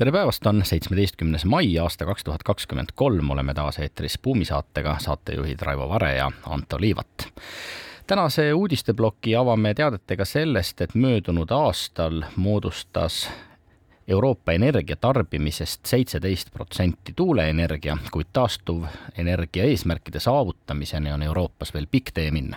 tere päevast, on seitsmeteistkümnes mai aasta kaks tuhat kakskümmend kolm, oleme taas eetris Buumi saatega, saatejuhid Raivo Vare ja Anto Liivat. tänase uudisteploki avame teadetega sellest, et möödunud aastal moodustas Euroopa energiatarbimisest seitseteist protsenti tuuleenergia, kuid taastuvenergia eesmärkide saavutamiseni on Euroopas veel pikk tee minna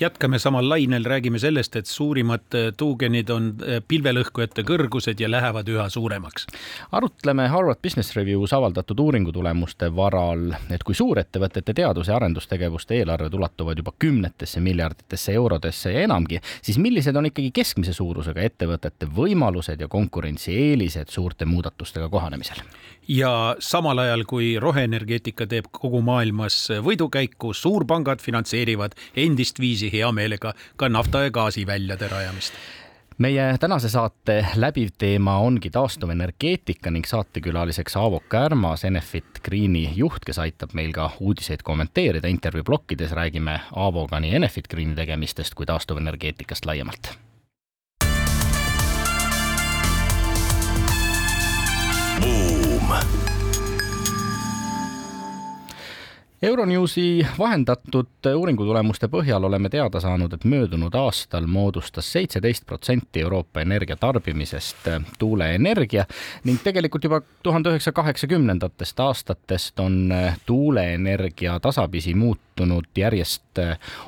jätkame samal lainel, räägime sellest, et suurimad äh, tuugenid on äh, pilvelõhkujate kõrgused ja lähevad üha suuremaks. arutleme Harvard Business Reviews avaldatud uuringu tulemuste varal, et kui suurettevõtete teadus- ja arendustegevuste eelarved ulatuvad juba kümnetesse miljarditesse eurodesse ja enamgi, siis millised on ikkagi keskmise suurusega ettevõtete võimalused ja konkurentsieelised suurte muudatustega kohanemisel? ja samal ajal, kui roheenergeetika teeb kogu maailmas võidukäiku, suurpangad finantseerivad endist viisi hea meelega ka nafta ja gaasi väljade rajamist. Meie tänase saate läbiv teema ongi taastuvenergeetika ning saatekülaliseks Aavo Kärmas, Enefit Greeni juht, kes aitab meil ka uudiseid kommenteerida. intervjuu plokkides räägime Aavoga nii Enefit Greeni tegemistest kui taastuvenergeetikast laiemalt Euronewsi vahendatud uuringutulemuste põhjal oleme teada saanud, et möödunud aastal moodustas seitseteist protsenti Euroopa energia tarbimisest tuuleenergia ning tegelikult juba tuhande üheksasaja kaheksakümnendatest aastatest on tuuleenergia tasapisi muutunud järjest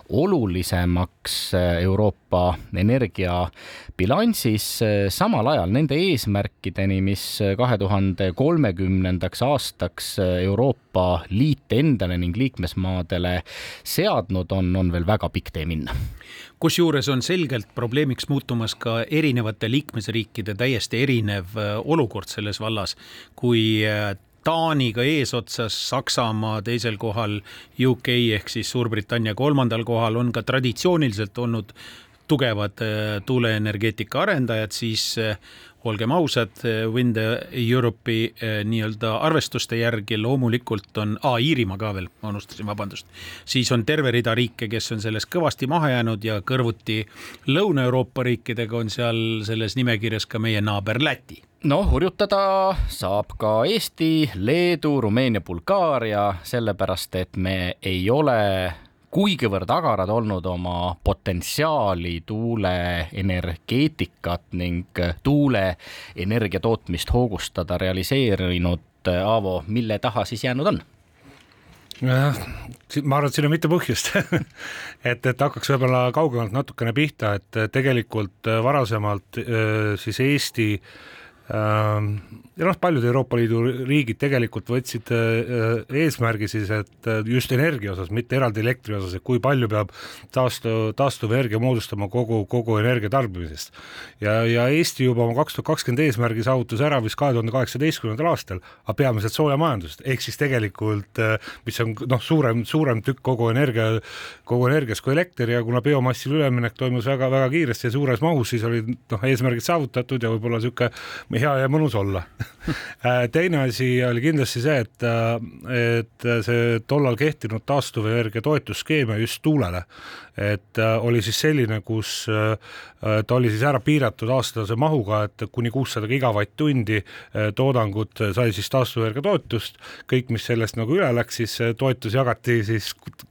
olulisemaks Euroopa energiabilansis, samal ajal nende eesmärkideni, mis kahe tuhande kolmekümnendaks aastaks Euroopa Liit endale ning liikmesmaadele seadnud, on, on veel väga pikk tee minna. Kusjuures on selgelt probleemiks muutumas ka erinevate liikmesriikide täiesti erinev äh, olukord selles vallas, kui äh, Taaniga eesotsas, Saksamaa teisel kohal, UK ehk siis Suurbritannia kolmandal kohal on ka traditsiooniliselt olnud tugevad äh, tuuleenergeetika arendajad, siis olgem ausad, Wind Europe'i eh, nii-öelda arvestuste järgi loomulikult on, aa Iirimaa ka veel, ma unustasin, vabandust. siis on terve rida riike, kes on sellest kõvasti maha jäänud ja kõrvuti Lõuna-Euroopa riikidega on seal selles nimekirjas ka meie naaber Läti noh, hurjutada saab ka Eesti, Leedu, Rumeenia, Bulgaaria, sellepärast et me ei ole kuigivõrd agarad olnud oma potentsiaali tuuleenergeetikat ning tuuleenergia tootmist hoogustada realiseerinud. Aavo, mille taha siis jäänud on? jah, ma arvan, et siin on mitu põhjust et, et hakkaks võib-olla kaugemalt natukene pihta, et tegelikult varasemalt siis Eesti äh, ja noh, paljud Euroopa Liidu riigid tegelikult võtsid äh, eesmärgi siis, et äh, just energia osas, mitte eraldi elektri osas, et kui palju peab taastu, taastuvenergia moodustama kogu, kogu energia tarbimisest. ja, ja Eesti juba oma kaks tuhat kakskümmend eesmärgi saavutas ära vist kahe tuhande kaheksateistkümnendal aastal, aga peamiselt soojamajandusest, ehk siis tegelikult mis on noh, suurem, suurem tükk kogu energia, kogu energiast kui elekter ja kuna biomassile üleminek toimus väga-väga kiiresti ja suures mahus, siis olid noh, eesmärgid saavutatud ja võib-olla niisugune hea ja mõnus olla. Äh, teine asi oli kindlasti see, et, äh, et see tollal kehtinud taastuvenergia toetusskeem just tuulele, et äh, oli siis selline, kus ta oli siis ära piiratud aastase mahuga, et kuni kuussada gigavatt-tundi toodangut sai siis taastuvenergia toetust, kõik, mis sellest nagu üle läks, siis toetus jagati siis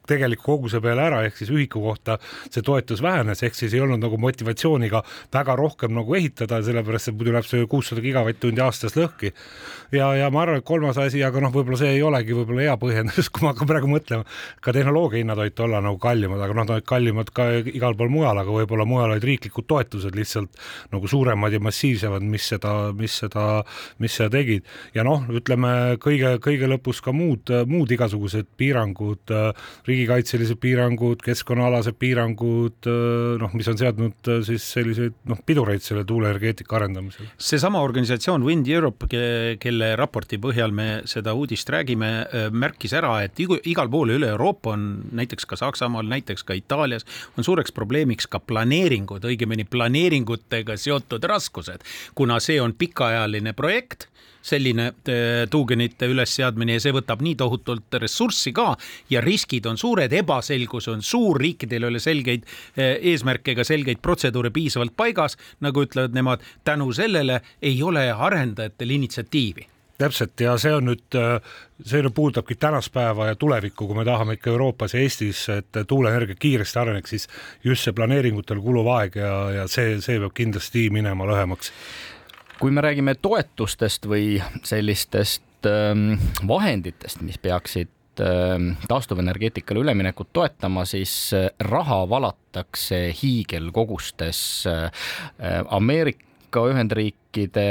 tegeliku koguse peale ära, ehk siis ühiku kohta see toetus vähenes, ehk siis ei olnud nagu motivatsiooni ka väga rohkem nagu ehitada, sellepärast et muidu läheb see kuussada gigavatt-tundi aastas lõhki. ja, ja ma arvan, et kolmas asi, aga noh, võib-olla see ei olegi võib-olla hea põhjendus, kui ma hakkan praegu mõtlema, ka tehnoloogia hinnad olid olla nagu kallimad, aga noh, nad olid kallimad ka igal pool mujal, aga võib-olla mujal olid riiklikud toetused lihtsalt nagu suuremad ja massiivsemad, mis seda, mis seda, mis seda tegid. ja noh, ütleme kõige-kõige lõpus ka muud, muud igasugused piirangud, riigikaitselised piirangud, keskkonnaalased piirangud, noh, mis on seadnud siis selliseid noh, pidureid selle tuuleenergeetika arendamisel. seesama seesama organisatsioon Wind Europe, kelle raporti põhjal me seda uudist räägime, märkis ära, et igal pool üle Euroopa on näiteks ka Saksamaal, näiteks ka Itaalias on suureks probleemiks ka planeeringud, õigemini planeeringutega seotud raskused, kuna see on pikaajaline projekt selline äh, tuugenite ülesseadmine ja see võtab nii tohutult ressurssi ka ja riskid on suured, ebaselgus on suur, riikidel ei ole selgeid äh, eesmärke ega selgeid protseduure piisavalt paigas, nagu ütlevad nemad, tänu sellele ei ole arendajatel initsiatiivi. Täpselt ja see on nüüd, äh, see nüüd puudutabki tänast päeva ja tulevikku, kui me tahame ikka Euroopas ja Eestis, et tuuleenergia kiiresti areneks, siis just see planeeringutel kuluv aeg ja, ja see, see peab kindlasti minema lühemaks kui me räägime toetustest või sellistest ähm, vahenditest, mis peaksid ähm, taastuvenergeetikale üleminekut toetama, siis äh, raha valatakse hiigelkogustes. Äh, Ameerika Ühendriikide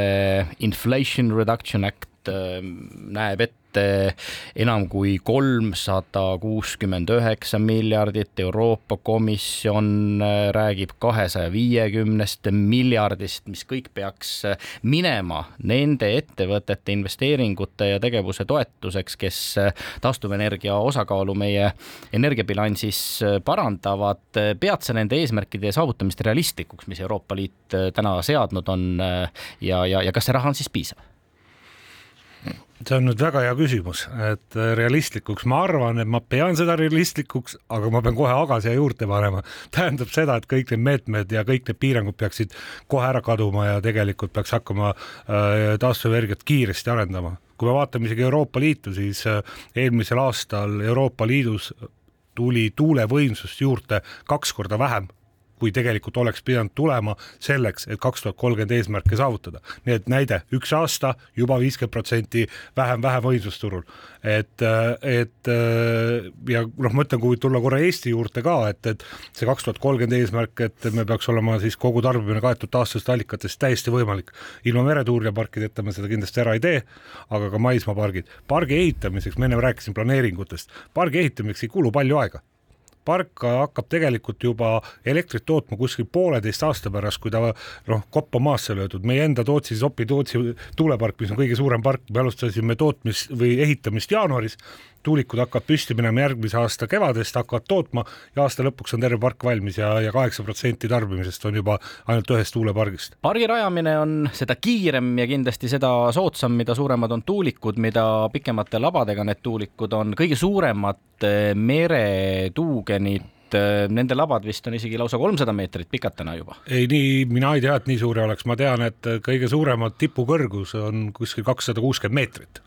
Inflation Reduction Act näeb ette ette enam kui kolmsada kuuskümmend üheksa miljardit, Euroopa Komisjon äh, räägib kahesaja viiekümnest miljardist, mis kõik peaks äh, minema nende ettevõtete investeeringute ja tegevuse toetuseks, kes äh, taastuvenergia osakaalu meie energiabilansis parandavad. pead sa nende eesmärkide saavutamist realistlikuks, mis Euroopa Liit täna seadnud on ja, ja, ja kas see raha on siis piisav? See on nüüd väga hea küsimus, et äh, realistlikuks, ma arvan, et ma pean seda realistlikuks, aga ma pean kohe aga siia juurde panema. tähendab seda, et kõik need meetmed ja kõik need piirangud peaksid kohe ära kaduma ja tegelikult peaks hakkama äh, taastuvenergiat kiiresti arendama. kui me vaatame isegi Euroopa Liitu, siis äh, eelmisel aastal Euroopa Liidus tuli tuulevõimsust juurde kaks korda vähem kui tegelikult oleks pidanud tulema selleks, et kaks tuhat kolmkümmend eesmärke saavutada. nii et näide, üks aasta juba viiskümmend protsenti vähem, vähem võimsust turul. et, et ja noh, ma ütlen, kui tulla korra Eesti juurde ka, et, et see kaks tuhat kolmkümmend eesmärk, et me peaks olema siis kogu tarbimine kaetud taastuvast allikatest täiesti võimalik. ilma meretuuleparkideta me seda kindlasti ära ei tee, aga ka maismaapargid. pargi ehitamiseks, ma enne rääkisin planeeringutest, pargi ehitamiseks ei kulu palju aega park hakkab tegelikult juba elektrit tootma kuskil pooleteist aasta pärast, kui ta noh, koppa maasse löödud. meie enda Tootsi, Sopi Tootsi tuulepark, mis on kõige suurem park, me alustasime tootmist või ehitamist jaanuaris tuulikud hakkavad püsti minema järgmise aasta kevadest, hakkavad tootma ja aasta lõpuks on terve park valmis ja, ja kaheksa protsenti tarbimisest on juba ainult ühest tuulepargist. pargi rajamine on seda kiirem ja kindlasti seda soodsam, mida suuremad on tuulikud, mida pikemate labadega need tuulikud on, kõige suuremad eh, meretuugenid eh, nende labad vist on isegi lausa kolmsada meetrit pikad täna juba. ei, nii, mina ei tea, et nii suure oleks, ma tean, et kõige suurema tipukõrgus on kuskil kakssada kuuskümmend meetrit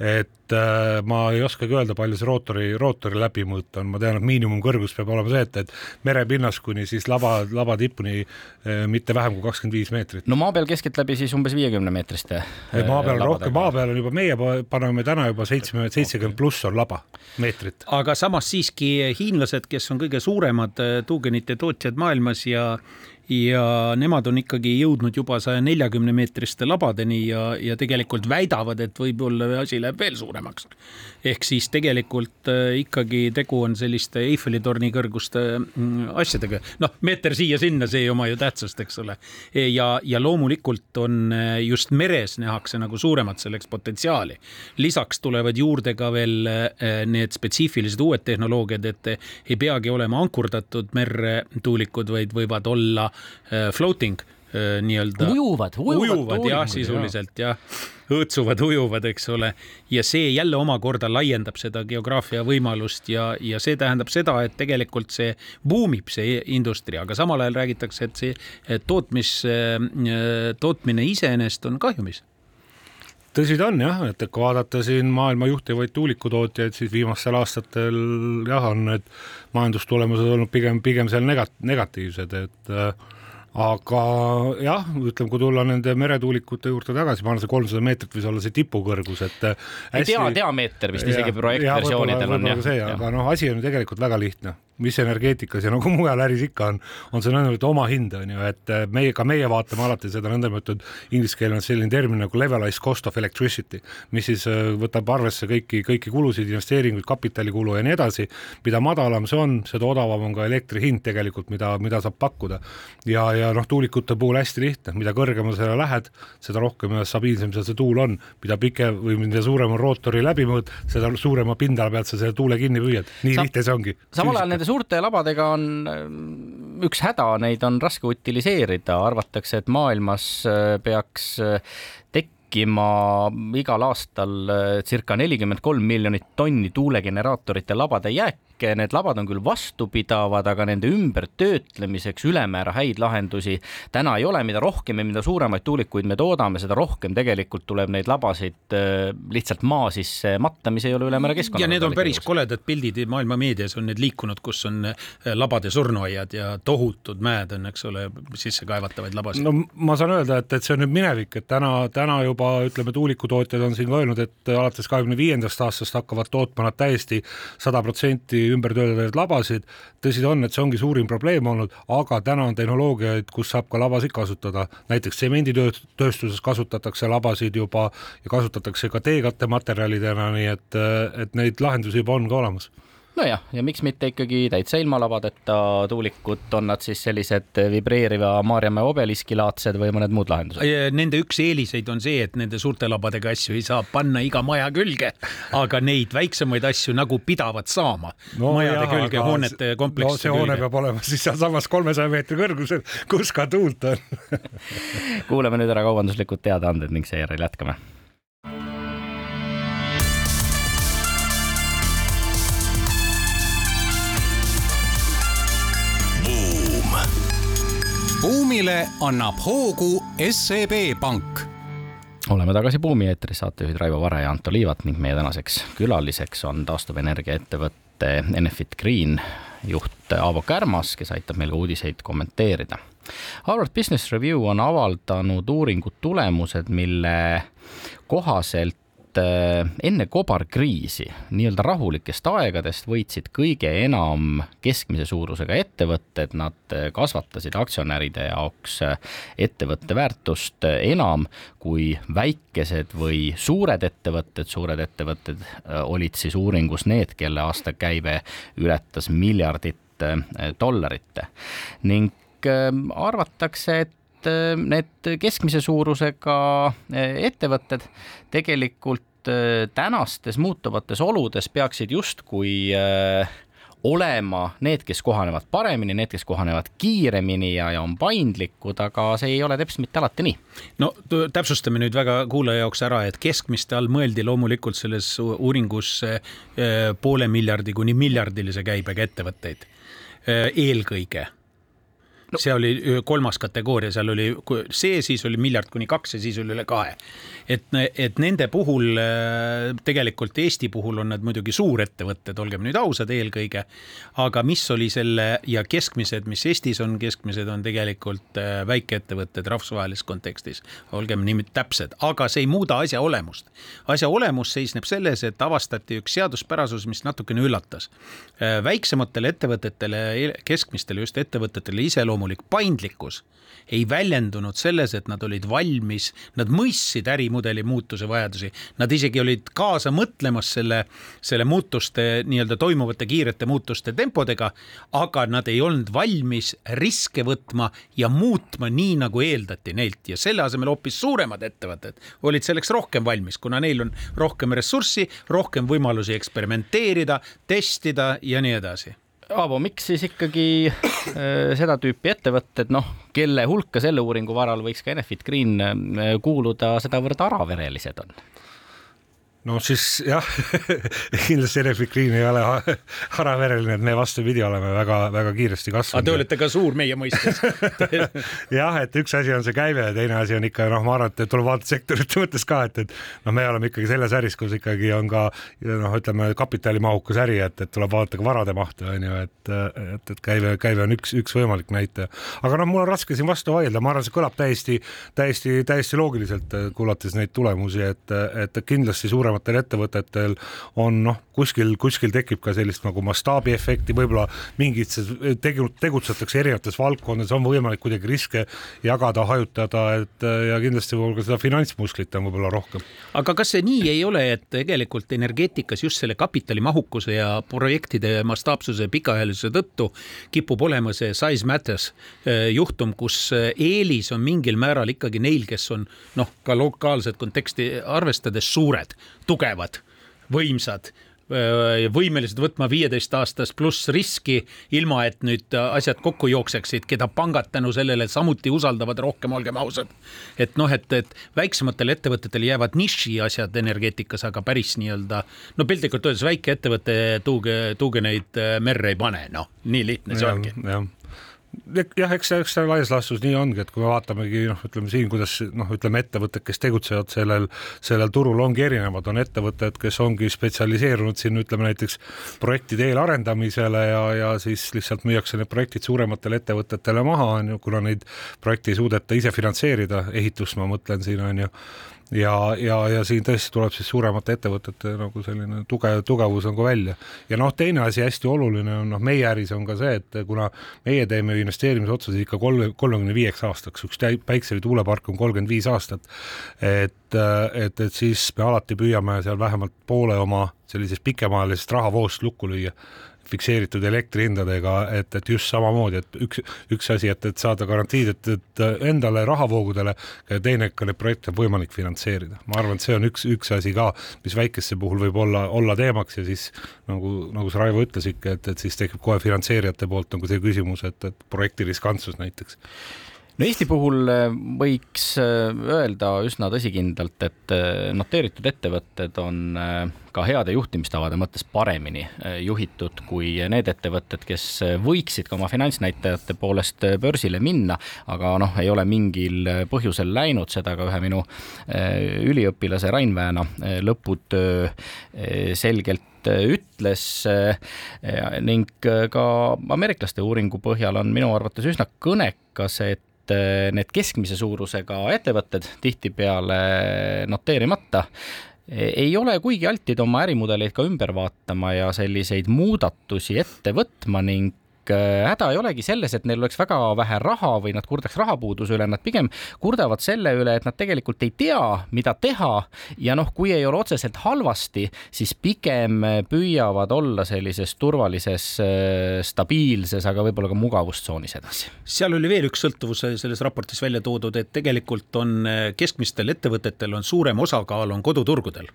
et äh, ma ei oskagi öelda, palju see rootori, rootori läbimõõt on, ma tean, et miinimumkõrgus peab olema see, et, et merepinnas kuni siis lava, lava tipuni äh, mitte vähem kui kakskümmend viis meetrit. no maa peal keskeltläbi siis umbes viiekümne meetriste äh,. maa peal on rohkem, maa peal on juba meie paneme täna juba seitsme, seitsekümmend pluss on laba meetrit. aga samas siiski hiinlased, kes on kõige suuremad äh, tuugenite tootjad maailmas ja ja nemad on ikkagi jõudnud juba saja neljakümne meetriste labadeni ja, ja tegelikult väidavad, et võib-olla asi läheb veel suuremaks. ehk siis tegelikult äh, ikkagi tegu on selliste Eiffeli torni kõrguste mm, asjadega, noh, meeter siia-sinna, see ei oma ju tähtsust, eks ole. ja, ja loomulikult on äh, just meres nähakse nagu suuremat selleks potentsiaali. lisaks tulevad juurde ka veel äh, need spetsiifilised uued tehnoloogiad, et ei peagi olema ankurdatud merre tuulikud, vaid võivad olla floating äh, nii-öelda. ujuvad, ujuvad, ujuvad jah, sisuliselt jah, õõtsuvad, ujuvad, eks ole. ja see jälle omakorda laiendab seda geograafia võimalust ja, ja see tähendab seda, et tegelikult see buumib, see industria, aga samal ajal räägitakse, et see tootmis, äh, tootmine iseenesest on kahjumis tõsi ta on jah, et kui vaadata siin maailma juhtivaid tuulikutootjaid, siis viimastel aastatel jah, on need majandustulemused olnud pigem, pigem seal negat-, negatiivsed, et äh, aga jah, ütleme, kui tulla nende meretuulikute juurde tagasi, ma arvan, see kolmsada meetrit võis olla see tipukõrgus, et hästi... tea, diameeter vist isegi projektversioonidel on jah. see, aga noh, asi on ju tegelikult väga lihtne mis energeetikas ja nagu mujal äris ikka on, on see nõndanimetatud omahind on ju, et äh, meie, ka meie vaatame alati seda nõndanimetatud inglise keeles on selline termin nagu levelized cost of electricity, mis siis äh, võtab arvesse kõiki, kõiki kulusid, investeeringuid, kapitalikulu ja nii edasi. mida madalam see on, seda odavam on ka elektri hind tegelikult, mida, mida saab pakkuda. ja, ja noh, tuulikute puhul hästi lihtne, mida kõrgemale sa lähed, seda rohkem ja stabiilsem seal see tuul on, mida pikem või mida suurem on rootori läbimõõt, seda suurema pindala pealt sa selle tuule kinni püüad, nii Sa lihtne see ongi. samal ajal nende suurte labadega on äh, üks häda, neid on raske utiliseerida, arvatakse, et maailmas äh, peaks äh, tekkima igal aastal circa nelikümmend kolm miljonit tonni tuulegeneraatorite labade jääk. kõik need labad on küll vastupidavad, aga nende ümbertöötlemiseks ülemäära häid lahendusi täna ei ole, mida rohkem ja mida suuremaid tuulikuid me toodame, seda rohkem tegelikult tuleb neid labasid äh, lihtsalt maa sisse matta, mis ei ole ülemäära keskkonna. ja need on päris koledad pildid maailma meedias on need liikunud, kus on äh, labade surnuaiad ja tohutud mäed on, eks ole, sissekaevatavaid labasid. no ma saan öelda, et, et see on nüüd minevik, et täna, täna juba ütleme, tuulikutootjad on siin ka öelnud, et alates kahekümne viiendast aastast hakkavad tootma nad täiesti sada protsenti ümber töötavaid labasid. tõsi ta on, et see ongi suurim probleem olnud, aga täna on tehnoloogiaid, kus saab ka labasid kasutada, näiteks tsemenditööstuses kasutatakse labasid juba ja kasutatakse ka teekattematerjalidena, nii et, et neid lahendusi juba on ka olemas nojah, ja miks mitte ikkagi täitsa ilma labadeta tuulikut, on nad siis sellised vibreeriva Maarjamäe obeliski laadsed või mõned muud lahendused? Nende üks eeliseid on see, et nende suurte labadega asju ei saa panna iga maja külge, aga neid väiksemaid asju nagu pidavad saama no, majade jah, külge, hoonete komplekside no, see hoone külge. peab olema siis sealsamas kolmesaja meetri kõrgusel, kus ka tuult on kuulame nüüd ära kaubanduslikud teadaanded ning seejärel jätkame buumile annab hoogu SEB Pank oleme tagasi Buumi eetris, saatejuhid Raivo Vare ja Anto Liivat ning meie tänaseks külaliseks on taastuvenergia ettevõtte Enefit Green juht Aavo Kärmas, kes aitab meil ka uudiseid kommenteerida. Harvard Business Review on avaldanud uuringu tulemused, mille kohaselt et äh, enne kobarkriisi nii-öelda rahulikest aegadest võitsid kõige enam keskmise suurusega ettevõtted, nad äh, kasvatasid aktsionäride jaoks äh, ettevõtte väärtust enam kui väikesed või suured ettevõtted, suured ettevõtted olid siis uuringus need, kelle aastakäive ületas miljardit dollarit. Ning arvatakse, et et äh, need keskmise suurusega äh, ettevõtted tegelikult äh, tänastes muutuvates oludes peaksid justkui olema need, kes kohanevad paremini, need, kes kohanevad kiiremini ja, ja on paindlikud, aga see ei ole teps mitte alati nii. no täpsustame nüüd väga kuulaja jaoks ära, et keskmiste all mõeldi loomulikult selles uuringus poole miljardi kuni miljardilise käibega ettevõtteid eelkõige no. see oli kolmas kategooria, seal oli see, siis oli miljard kuni kaks ja siis oli üle kahe. et, et nende puhul tegelikult Eesti puhul on nad muidugi suurettevõtted, olgem nüüd ausad, eelkõige. aga mis oli selle ja keskmised, mis Eestis on keskmised, on tegelikult väikeettevõtted rahvusvahelises kontekstis. olgem nii täpsed, aga see ei muuda asja olemust. asja olemus seisneb selles, et avastati üks seaduspärasus, mis natukene üllatas. väiksematele ettevõtetele, keskmistele just ettevõtetele iseloomulik iseloomulik paindlikkus ei väljendunud selles, et nad olid valmis, nad mõistsid ärimudeli muutuse vajadusi, nad isegi olid kaasa mõtlemas selle, selle muutuste nii-öelda toimuvate kiirete muutuste tempodega, aga nad ei olnud valmis riske võtma ja muutma nii, nagu eeldati neilt. Ja selle asemel hoopis suuremad ettevõtted olid selleks rohkem valmis, kuna neil on rohkem ressurssi, rohkem võimalusi eksperimenteerida, testida ja nii edasi Aavo, miks siis ikkagi äh, seda tüüpi ettevõtted, noh, kelle hulka selle uuringu varal võiks ka Enefit Green äh, kuuluda, sedavõrd araverelised on? No siis jah kindlasti Enefit Green ei ole haravereline, et me vastupidi oleme väga-väga kiiresti kasvanud. aga te olete ka suur meie mõistes jah, et üks asi on see käive ja teine asi on ikka noh, ma arvan, et tuleb vaadata sektorite mõttes ka, et, et noh, me oleme ikkagi selles äris, kus ikkagi on ka noh, ütleme kapitalimahukas äri, et, et tuleb vaadata ka varade mahtu on ju, et, et, et käive, käive on üks, üks võimalik näitaja. aga noh, mul on raske siin vastu vaielda, ma arvan, see kõlab täiesti, täiesti, täiesti loogiliselt, kuulates neid tulemusi, et, et kindlasti suurem suurematel ettevõtetel on noh, kuskil, kuskil tekib ka sellist nagu mastaabiefekti, võib-olla mingites tegu, tegutsetakse erinevates valdkondades, on võimalik kuidagi riske jagada, hajutada, et ja kindlasti võib-olla seda finantsmusklit on võib-olla rohkem. aga kas see nii ei ole, et tegelikult energeetikas just selle kapitalimahukuse ja projektide mastaapsuse pikaajalisuse tõttu kipub olema see size matters eh, juhtum, kus eh, eelis on mingil määral ikkagi neil, kes on noh, ka lokaalset konteksti arvestades suured, tugevad, võimsad võimelised võtma viieteist aastast pluss riski, ilma et nüüd asjad kokku jookseksid, keda pangad tänu sellele samuti usaldavad rohkem, olgem ausad. et noh, et, et väiksematel ettevõtetel jäävad niši asjad energeetikas, aga päris nii-öelda no piltlikult öeldes väikeettevõte tuuge, tuugeneid merre ei pane, noh, nii lihtne see ongi. Jah eks see, eks see laias laastus nii ongi, et kui me vaatamegi noh, ütleme siin, kuidas noh, ütleme ettevõtted, kes tegutsevad sellel, sellel turul ongi erinevad, on ettevõtted, kes ongi spetsialiseerunud siin ütleme näiteks projektide eelarendamisele ja, ja siis lihtsalt müüakse need projektid suurematele ettevõtetele maha, on ju, kuna neid projekte ei suudeta ise finantseerida, ehitust ma mõtlen siin on ju ja, ja, ja siin tõesti tuleb siis suuremate ettevõtete nagu selline tugev, tugevus ka välja. ja noh, teine asi hästi oluline on noh, meie äris on ka see, et kuna meie teeme investeerimisotsuseid ikka kolme, kolmekümne viieks aastaks, üks päikse- või tuulepark on kolmkümmend viis aastat, et, et, et siis me alati püüame seal vähemalt poole oma sellisest pikemaajalisest rahavoost lukku lüüa fikseeritud elektrihindadega, et, et just samamoodi, et üks, üks asi, et, et saada garantiid, et, et endale rahavoogudele ja teine, ka neid projekte on võimalik finantseerida. ma arvan, et see on üks, üks asi ka, mis väikeste puhul võib olla, olla teemaks ja siis nagu, nagu sa Raivo ütles ikka, et, et siis tekib kohe finantseerijate poolt nagu see küsimus, et, et projekti riskantsus näiteks no Eesti puhul äh, võiks äh, öelda üsna tõsikindlalt, et äh, noteeritud ettevõtted on ka heade juhtimistavade mõttes paremini juhitud kui need ettevõtted, kes võiksid ka oma finantsnäitajate poolest börsile minna, aga noh, ei ole mingil põhjusel läinud, seda ka ühe minu üliõpilase Rain Vääna lõputöö selgelt ütles ning ka ameeriklaste uuringu põhjal on minu arvates üsna kõnekas, et need keskmise suurusega ettevõtted tihtipeale noteerimata ei ole kuigi altid oma ärimudeleid ka ümber vaatama ja selliseid muudatusi ette võtma ning häda ei olegi selles, et neil oleks väga vähe raha või nad kurdaks rahapuuduse üle, nad pigem kurdavad selle üle, et nad tegelikult ei tea, mida teha ja noh, kui ei ole otseselt halvasti, siis pigem püüavad olla sellises turvalises, äh, stabiilses, aga võib-olla ka mugavustsoonis edasi. seal oli veel üks sõltuvus selles raportis välja toodud, et tegelikult on äh, keskmistel ettevõtetel on suurem osakaal on koduturgudel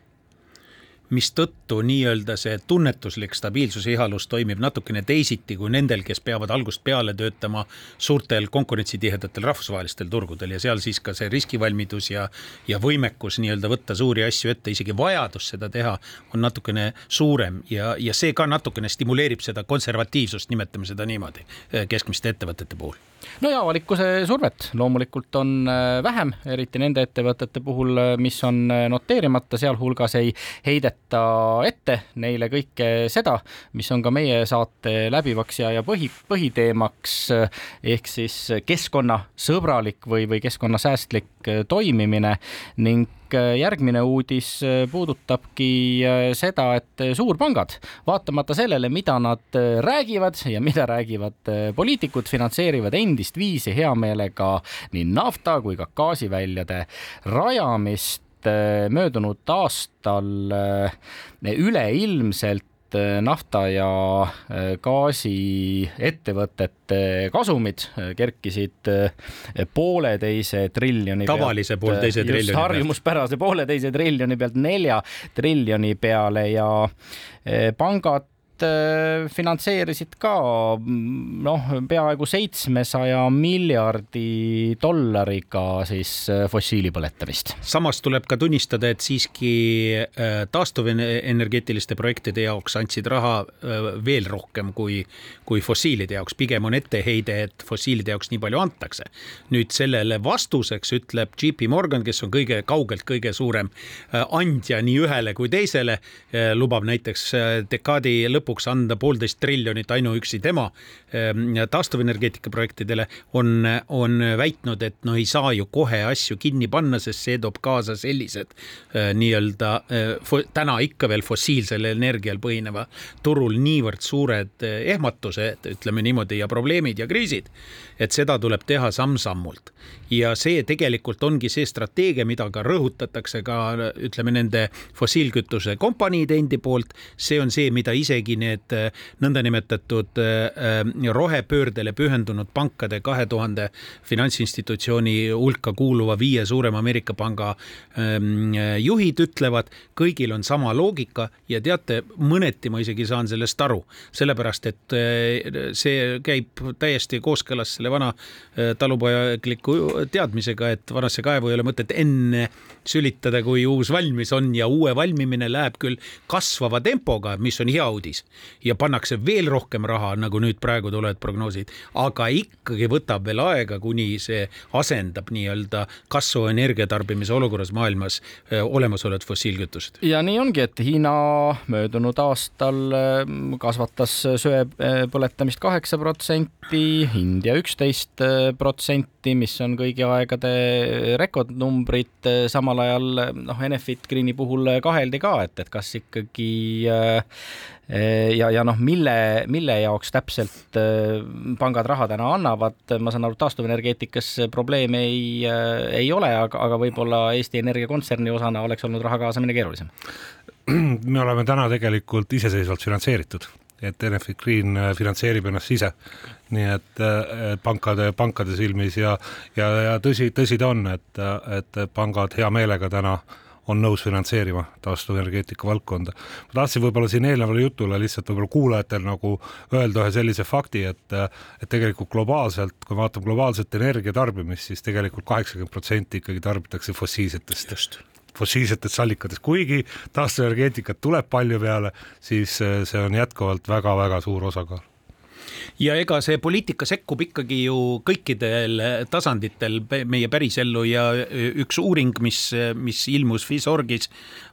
mistõttu nii-öelda see tunnetuslik stabiilsuse ihalus toimib natukene teisiti kui nendel, kes peavad algusest peale töötama suurtel konkurentsitihedatel rahvusvahelistel turgudel. Ja seal siis ka see riskivalmidus ja, ja võimekus nii-öelda võtta suuri asju ette, isegi vajadus seda teha on natukene suurem. Ja, ja see ka natukene stimuleerib seda konservatiivsust, nimetame seda niimoodi, keskmiste ettevõtete puhul no ja avalikkuse survet. Loomulikult on äh, vähem, eriti nende ettevõtete puhul, äh, mis on äh, noteerimata, sealhulgas ei heideta ette neile kõike seda, mis on ka meie saate läbivaks ja, ja põhi, põhiteemaks ehk siis keskkonnasõbralik või, või keskkonnasäästlik toimimine ning järgmine uudis äh, puudutabki äh, seda, et suurpangad, vaatamata sellele, mida nad räägivad ja mida räägivad poliitikud, finantseerivad endist viisi hea meelega nii nafta kui ka gaasiväljade rajamist möödunud aastal üleilmselt et nafta ja äh, gaasiettevõtete kasumid äh, kerkisid pooleteise triljoni tavalise poolteise triljoni pealt. harjumuspärase pooleteise triljoni pealt nelja triljoni peale ja pangad Äh, finantseerisid ka noh, peaaegu seitsmesaja miljardi dollariga siis äh, fossiili põletamist. samas tuleb ka tunnistada, et siiski äh, taastuvenergeetiliste projektide jaoks andsid raha veel rohkem kui, kui fossiilide jaoks, pigem on etteheide, et fossiilide jaoks nii palju antakse. nüüd sellele vastuseks ütleb JP Morgan, kes on kõige kaugelt kõige suurem andja nii ühele kui teisele, lubab näiteks dekaadi lõpus lõpuks anda poolteist triljonit ainuüksi tema ähm, taastuvenergeetika projektidele, on, on väitnud, et no ei saa ju kohe asju kinni panna, sest see toob kaasa sellised äh, nii-öelda äh, täna ikka veel fossiilsel energial põhineva turul niivõrd suured ehmatused, ütleme niimoodi, ja probleemid ja kriisid, et seda tuleb teha samm-sammult. Ja see tegelikult ongi see strateegia, mida ka rõhutatakse ka ütleme nende fossiilkütuse kompaniide endi poolt. see on see, mida isegi need äh, nõndanimetatud äh, äh, rohepöördele pühendunud pankade kahe tuhande finantsinstitutsiooni hulka kuuluva viie suurema Ameerika panga ähm, juhid ütlevad, kõigil on sama loogika ja teate, mõneti ma isegi saan sellest aru, sellepärast et see käib täiesti kooskõlas selle vana talupojagliku teadmisega, et vanasse kaevu ei ole mõtet enne sülitada, kui uus valmis on ja uue valmimine läheb küll kasvava tempoga, mis on hea uudis ja pannakse veel rohkem raha, nagu nüüd praegu tulevad prognoosid, aga ikkagi võtab veel aega, kuni see asendab nii-öelda kasvava energiatarbimise olukorras maailmas olemasolevad fossiilkütused. ja nii ongi, et Hiina möödunud aastal kasvatas söe põletamist kaheksa protsenti, India üksteist protsenti, mis on kõigi aegade rekordnumbrid, samal ajal noh, Enefit Greeni puhul kaheldi ka, et, et kas ikkagi äh, ja, ja noh, mille, mille jaoks täpselt pangad raha täna annavad, ma saan aru, taastuvenergeetikas probleeme ei, ei ole, aga, aga võib-olla Eesti Energia kontserni osana oleks olnud raha kaasamine keerulisem. me oleme täna tegelikult iseseisvalt finantseeritud, et Enefit Green finantseerib ennast ise nii et pankade, pankade silmis ja, ja, ja tõsi, tõsi ta on, et, et pangad hea meelega täna on nõus finantseerima taastuvenergeetika valdkonda. ma tahtsin võib-olla siin eelnevale jutule lihtsalt võib-olla kuulajatel nagu öelda ühe sellise fakti, et, et tegelikult globaalselt, kui vaatame globaalset energiatarbimist, siis tegelikult kaheksakümmend protsenti ikkagi tarbitakse fossiilsetest. Fossiilsetest allikatest, kuigi taastuvenergeetikat tuleb palju peale, siis see on jätkuvalt väga-väga suur osakaal. Ja ega see poliitika sekkub ikkagi ju kõikidel tasanditel meie pärisellu ja üks uuring, mis, mis ilmus Fisorgis,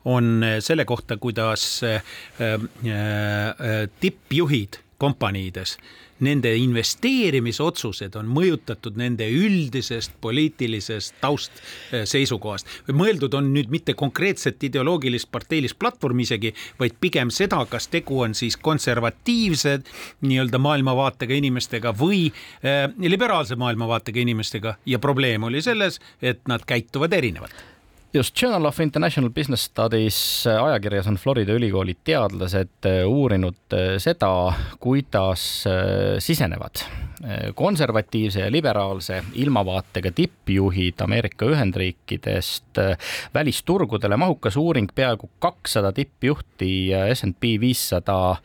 on selle kohta, kuidas äh, äh, tippjuhid kompaniides nende investeerimisotsused on mõjutatud nende üldisest poliitilisest taustseisukohast. mõeldud on nüüd mitte konkreetset ideoloogilist parteilist platvormi isegi, vaid pigem seda, kas tegu on siis konservatiivse nii-öelda maailmavaatega inimestega või äh, liberaalse maailmavaatega inimestega ja probleem oli selles, et nad käituvad erinevalt just Journal of International Business Studies äh, ajakirjas on Florida ülikooli teadlased äh, uurinud äh, seda, kuidas sisenevad konservatiivse ja liberaalse ilmavaatega tippjuhid Ameerika Ühendriikidest välisturgudele. mahukas uuring, peaaegu kakssada tippjuhti SNP viissada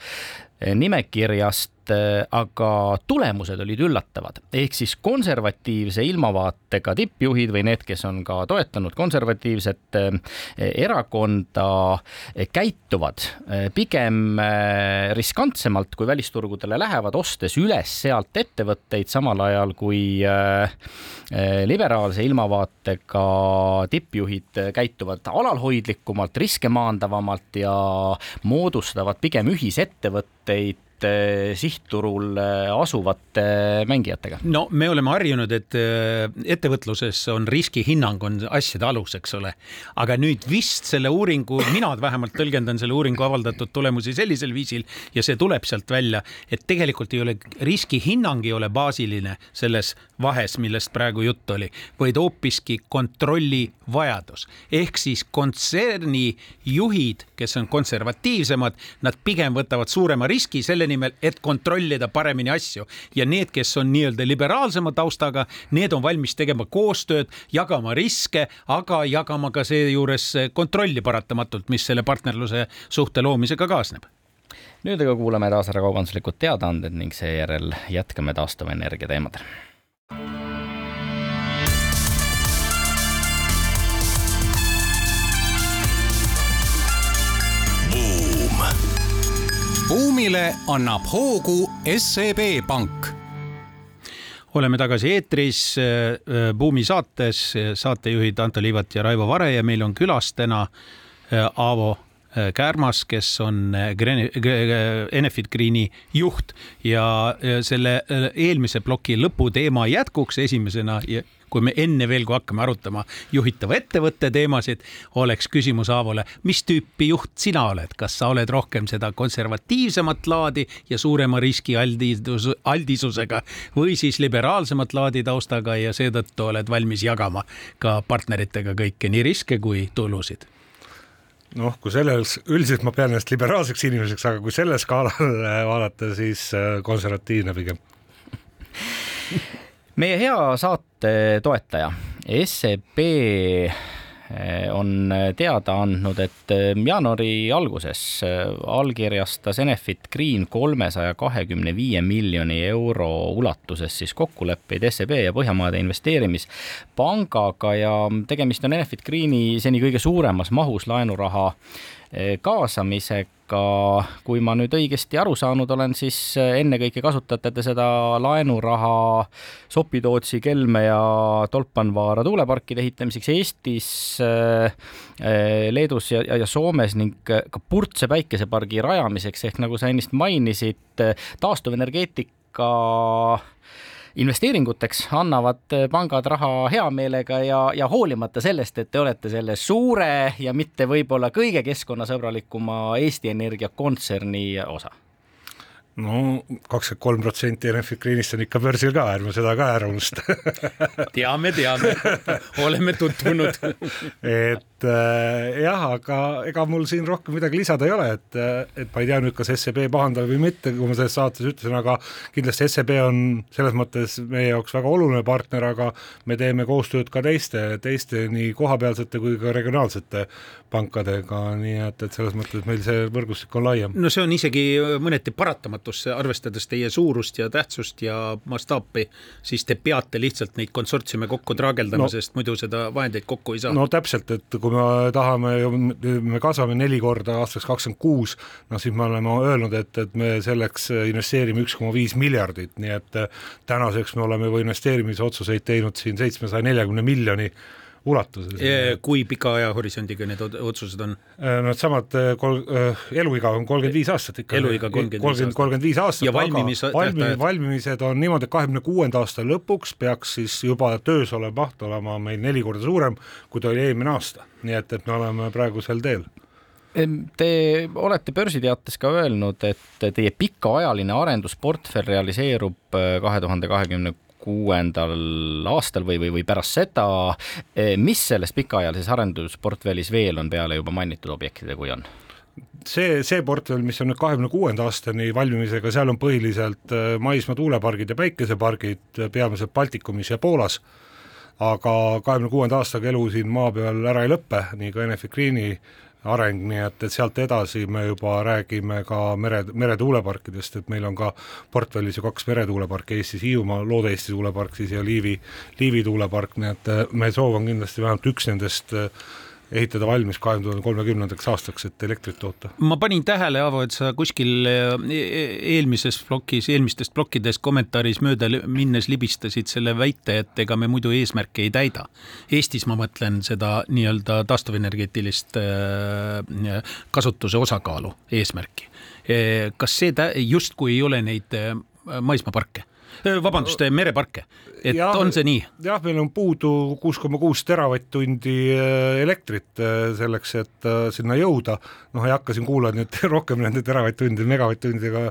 nimekirjast aga tulemused olid üllatavad, ehk siis konservatiivse ilmavaatega tippjuhid või need, kes on ka toetanud konservatiivset äh, erakonda, äh, käituvad pigem riskantsemalt, kui välisturgudele lähevad, ostes üles sealt ettevõtteid, samal ajal kui liberaalse ilmavaatega tippjuhid käituvad alalhoidlikumalt, riske maandavamalt ja moodustavad pigem ühisettevõtteid Eh, sihtturul eh, asuvate mängijatega? no me oleme harjunud, et eh, ettevõtluses on riskihinnang on asjade alus, eks ole. aga nüüd vist selle uuringu, mina vähemalt tõlgendan selle uuringu avaldatud tulemusi sellisel viisil ja see tuleb sealt välja, et tegelikult ei ole riskihinnang ei ole baasiline selles vahes, millest praegu jutt oli, vaid hoopiski kontrolli vajadus. ehk siis kontserni juhid, kes on konservatiivsemad, nad pigem võtavad suurema riski selle nimel, et kontrollida paremini asju. Ja need, kes on nii-öelda liberaalsema taustaga, need on valmis tegema koostööd, jagama riske, aga jagama ka seejuures kontrolli paratamatult, mis selle partnerluse suhte loomisega kaasneb. Nüüd aga kuulame taas ära kaubanduslikud teadaanded ning seejärel jätkame taastuvenergia teemadel buumile annab hoogu SEB Pank. Oleme tagasi eetris äh, Buumi saates, saatejuhid Anto Liivat ja Raivo Vare ja meil on külas täna äh, Aavo Kärmas, kes on Enefit Greeni juht ja selle eelmise ploki lõputeema jätkuks esimesena kui me enne veel, kui hakkame arutama juhitava ettevõtte teemasid, oleks küsimus Aavole, mis tüüpi juht sina oled, kas sa oled rohkem seda konservatiivsemat laadi ja suurema riski aldis, aldisusega või siis liberaalsemat laadi taustaga ja seetõttu oled valmis jagama ka partneritega kõike, nii riske kui tulusid? noh, kui selles, üldiselt ma pean ennast liberaalseks inimeseks, aga kui sellel skaalal vaadata, siis äh, konservatiivne pigem meie hea saate toetaja, SEB eh, on teada andnud, et eh, jaanuari alguses eh, allkirjastas Enefit Green kolmesaja kahekümne viie miljoni euro ulatuses siis kokkuleppeid SEB ja Põhjamaade Investeerimispangaga ja tegemist on Enefit Greeni seni kõige suuremas mahus laenuraha kaasamisega. Aga kui ma nüüd õigesti aru saanud olen, siis ennekõike kasutate te seda laenuraha Sopi-Tootsi, Kelme ja Tolpanvaara tuuleparkide ehitamiseks Eestis, Leedus ja, ja Soomes ning ka Purtse päikesepargi rajamiseks. Ehk nagu sa ennist mainisid, taastuvenergeetika investeeringuteks annavad pangad raha hea meelega ja, ja hoolimata sellest, et te olete selle suure ja mitte võib-olla kõige keskkonnasõbralikuma Eesti Energia kontserni osa. No kakskümmend kolm protsenti Enefit Greenist on ikka börsil ka, ärme seda ka ära unusta. Teame, teame, oleme tutvunud. Et äh, jah, aga ega mul siin rohkem midagi lisada ei ole, et, et ma ei tea nüüd, kas SEB pahandab või mitte, kui ma selles saates ütlesin, aga kindlasti SEB on selles mõttes meie jaoks väga oluline partner, aga me teeme koostööd ka teiste, teiste nii kohapealsete kui ka regionaalsete pankadega, nii et, et selles mõttes meil see võrgustik on laiem. no see on isegi mõneti paratamatusse, arvestades teie suurust ja tähtsust ja mastaapi, siis te peate lihtsalt neid konsortsiume kokku traageldama no,, sest muidu seda vahendeid kokku ei saa. no täpselt, et kui me tahame, me kasvame neli korda aastaks kakskümmend kuus, noh siis me oleme öelnud, et, et me selleks investeerime üks koma viis miljardit, nii et tänaseks me oleme juba investeerimisotsuseid teinud siin seitsmesaja neljakümne miljoni ulatuses. kui pika ajahorisondiga need otsused on? Äh, Needsamad äh, kol-, äh, eluiga on kolmkümmend viis aastat ikka. eluiga kolmkümmend viis aastat. kolmkümmend viis aastat, ja valmimis, valmi-, valmimised on niimoodi, et kahekümne kuuenda aasta lõpuks peaks siis juba töös olev maht olema meil neli korda suurem, kui ta oli eelmine aasta. nii et, et me oleme praegu sel teel Te olete börsiteates ka öelnud, et teie pikaajaline arendusportfell realiseerub kahe tuhande kahekümne kuuendal aastal või, või, või pärast seda. Eh, mis selles pikaajalises arendusportfellis veel on peale juba mainitud objektide, kui on? see, see portfell, mis on nüüd kahekümne kuuenda aastani valmimisega, seal on põhiliselt eh, maismaa tuulepargid ja päikesepargid, peamiselt Baltikumis ja Poolas, aga kahekümne kuuenda aastaga elu siin maa peal ära ei lõpe, nii ka Enefit Greeni areng, nii et, et sealt edasi me juba räägime ka mere, meretuuleparkidest, et meil on ka portfellis ju kaks meretuuleparki Eestis, Hiiumaa Loode-Eesti tuulepark siis ja Liivi, Liivi tuulepark, nii et meie soov on kindlasti vähemalt üks nendest äh, ehitada valmis kahe tuhande kolmekümnendaks aastaks, et elektrit toota. ma panin tähele, Aavo, et sa kuskil e, e, eelmises plokis, eelmistest plokkidest kommentaaris mööda minnes libistasid selle väite, et ega me muidu eesmärke ei täida. Eestis ma mõtlen seda nii-öelda taastuvenergeetilist e, kasutuse osakaalu eesmärki. kas see justkui ei ole neid maismaaparke? Vabandust, mereparke, et ja, on see nii? jah, meil on puudu kuus koma kuus teravatt-tundi elektrit selleks, et sinna jõuda. noh, ei hakka siin kuulajad nüüd rohkem nende teravatt-tundide, megavatt-tundidega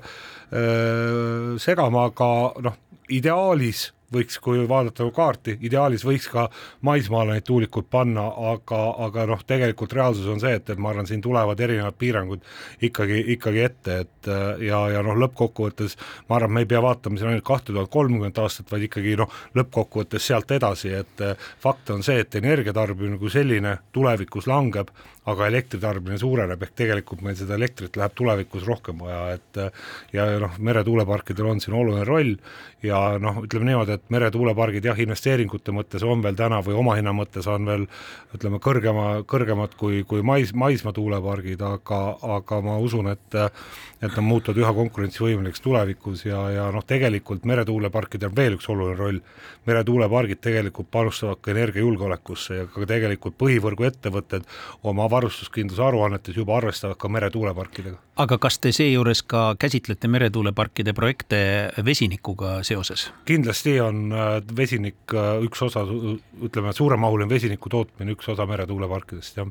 segama, aga noh, ideaalis võiks, kui vaadata kaarti, ideaalis võiks ka maismaale neid tuulikuid panna, aga, aga noh, tegelikult reaalsus on see, et, et ma arvan, siin tulevad erinevad piirangud ikkagi, ikkagi ette, et ja, ja noh, lõppkokkuvõttes ma arvan, me ei pea vaatama siin ainult kahte tuhat kolmkümmend aastat, vaid ikkagi noh, lõppkokkuvõttes sealt edasi, et fakt on see, et energiatarbimine kui selline tulevikus langeb, aga elektritarbimine suureneb, ehk tegelikult meil seda elektrit läheb tulevikus rohkem vaja, et ja noh, meretuuleparkidel on siin oluline roll ja noh, ütleme niimoodi, et meretuulepargid jah, investeeringute mõttes on veel täna või omahinna mõttes on veel ütleme kõrgema, kõrgemad kui, kui mais, maismaa tuulepargid, aga, aga ma usun, et et nad muutuvad üha konkurentsivõimeliseks tulevikus ja, ja noh, tegelikult meretuuleparkidel on veel üks oluline roll. meretuulepargid tegelikult panustavad ka energiajulgeolekusse ja ka tegelikult põhivõrgu ettevõtted oma varustuskindluse aruannetes juba arvestavad ka meretuuleparkidega. aga kas te seejuures ka käsitlete meretuuleparkide projekte vesinikuga seoses? kindlasti on äh, vesinik üks osa, ütleme, suuremahuline vesiniku tootmine üks osa meretuuleparkidest, jah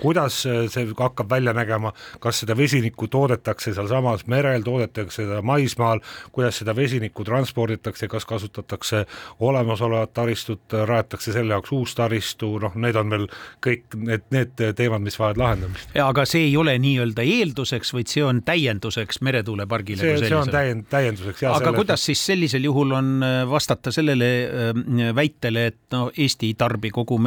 kuidas see hakkab välja nägema, kas seda vesinikku toodetakse sealsamas merel, toodetakse seda maismaal, kuidas seda vesinikku transporditakse, kas kasutatakse olemasolevat taristut, rajatakse selle jaoks uus taristu, noh, need on veel kõik need, need teemad, mis vajavad lahendamist. aga see ei ole nii-öelda eelduseks, vaid see on täienduseks meretuulepargile? see, see on täiend-, täienduseks. aga selle... kuidas siis sellisel juhul on äh, vastata sellele äh, väitele, et no Eesti ei tarbi kogu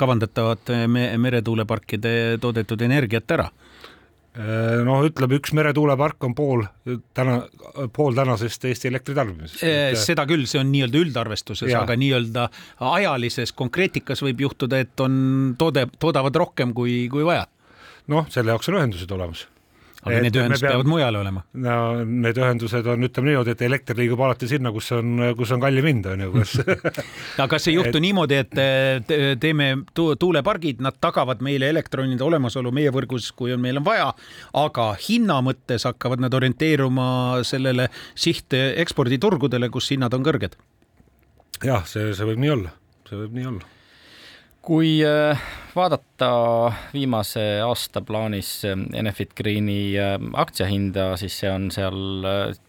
kavandatavate meretuuleparkide toodetud energiat ära? No ütleme, üks meretuulepark on pool täna, pool tänasest Eesti elektritarbimisest. seda küll, see on nii-öelda üldarvestuses, aga nii-öelda ajalises konkreetikas võib juhtuda, et on toode, toodavad rohkem kui, kui vaja. noh, selle jaoks on ühendused olemas aga et need ühendused peavad mujal olema? no need ühendused on, ütleme niimoodi, et elekter liigub alati sinna, kus on, kus on kallim hind, on ju, kas aga kas ei juhtu et... niimoodi, et teeme tuulepargid, nad tagavad meile elektronide olemasolu meie võrgus, kui on, meil on vaja, aga hinna mõttes hakkavad nad orienteeruma sellele siht eksporditurgudele, kus hinnad on kõrged? jah, see, see võib nii olla, see võib nii olla kui äh, vaadata viimase aasta plaanis äh, Enefit Greeni äh, aktsiahinda, siis see on seal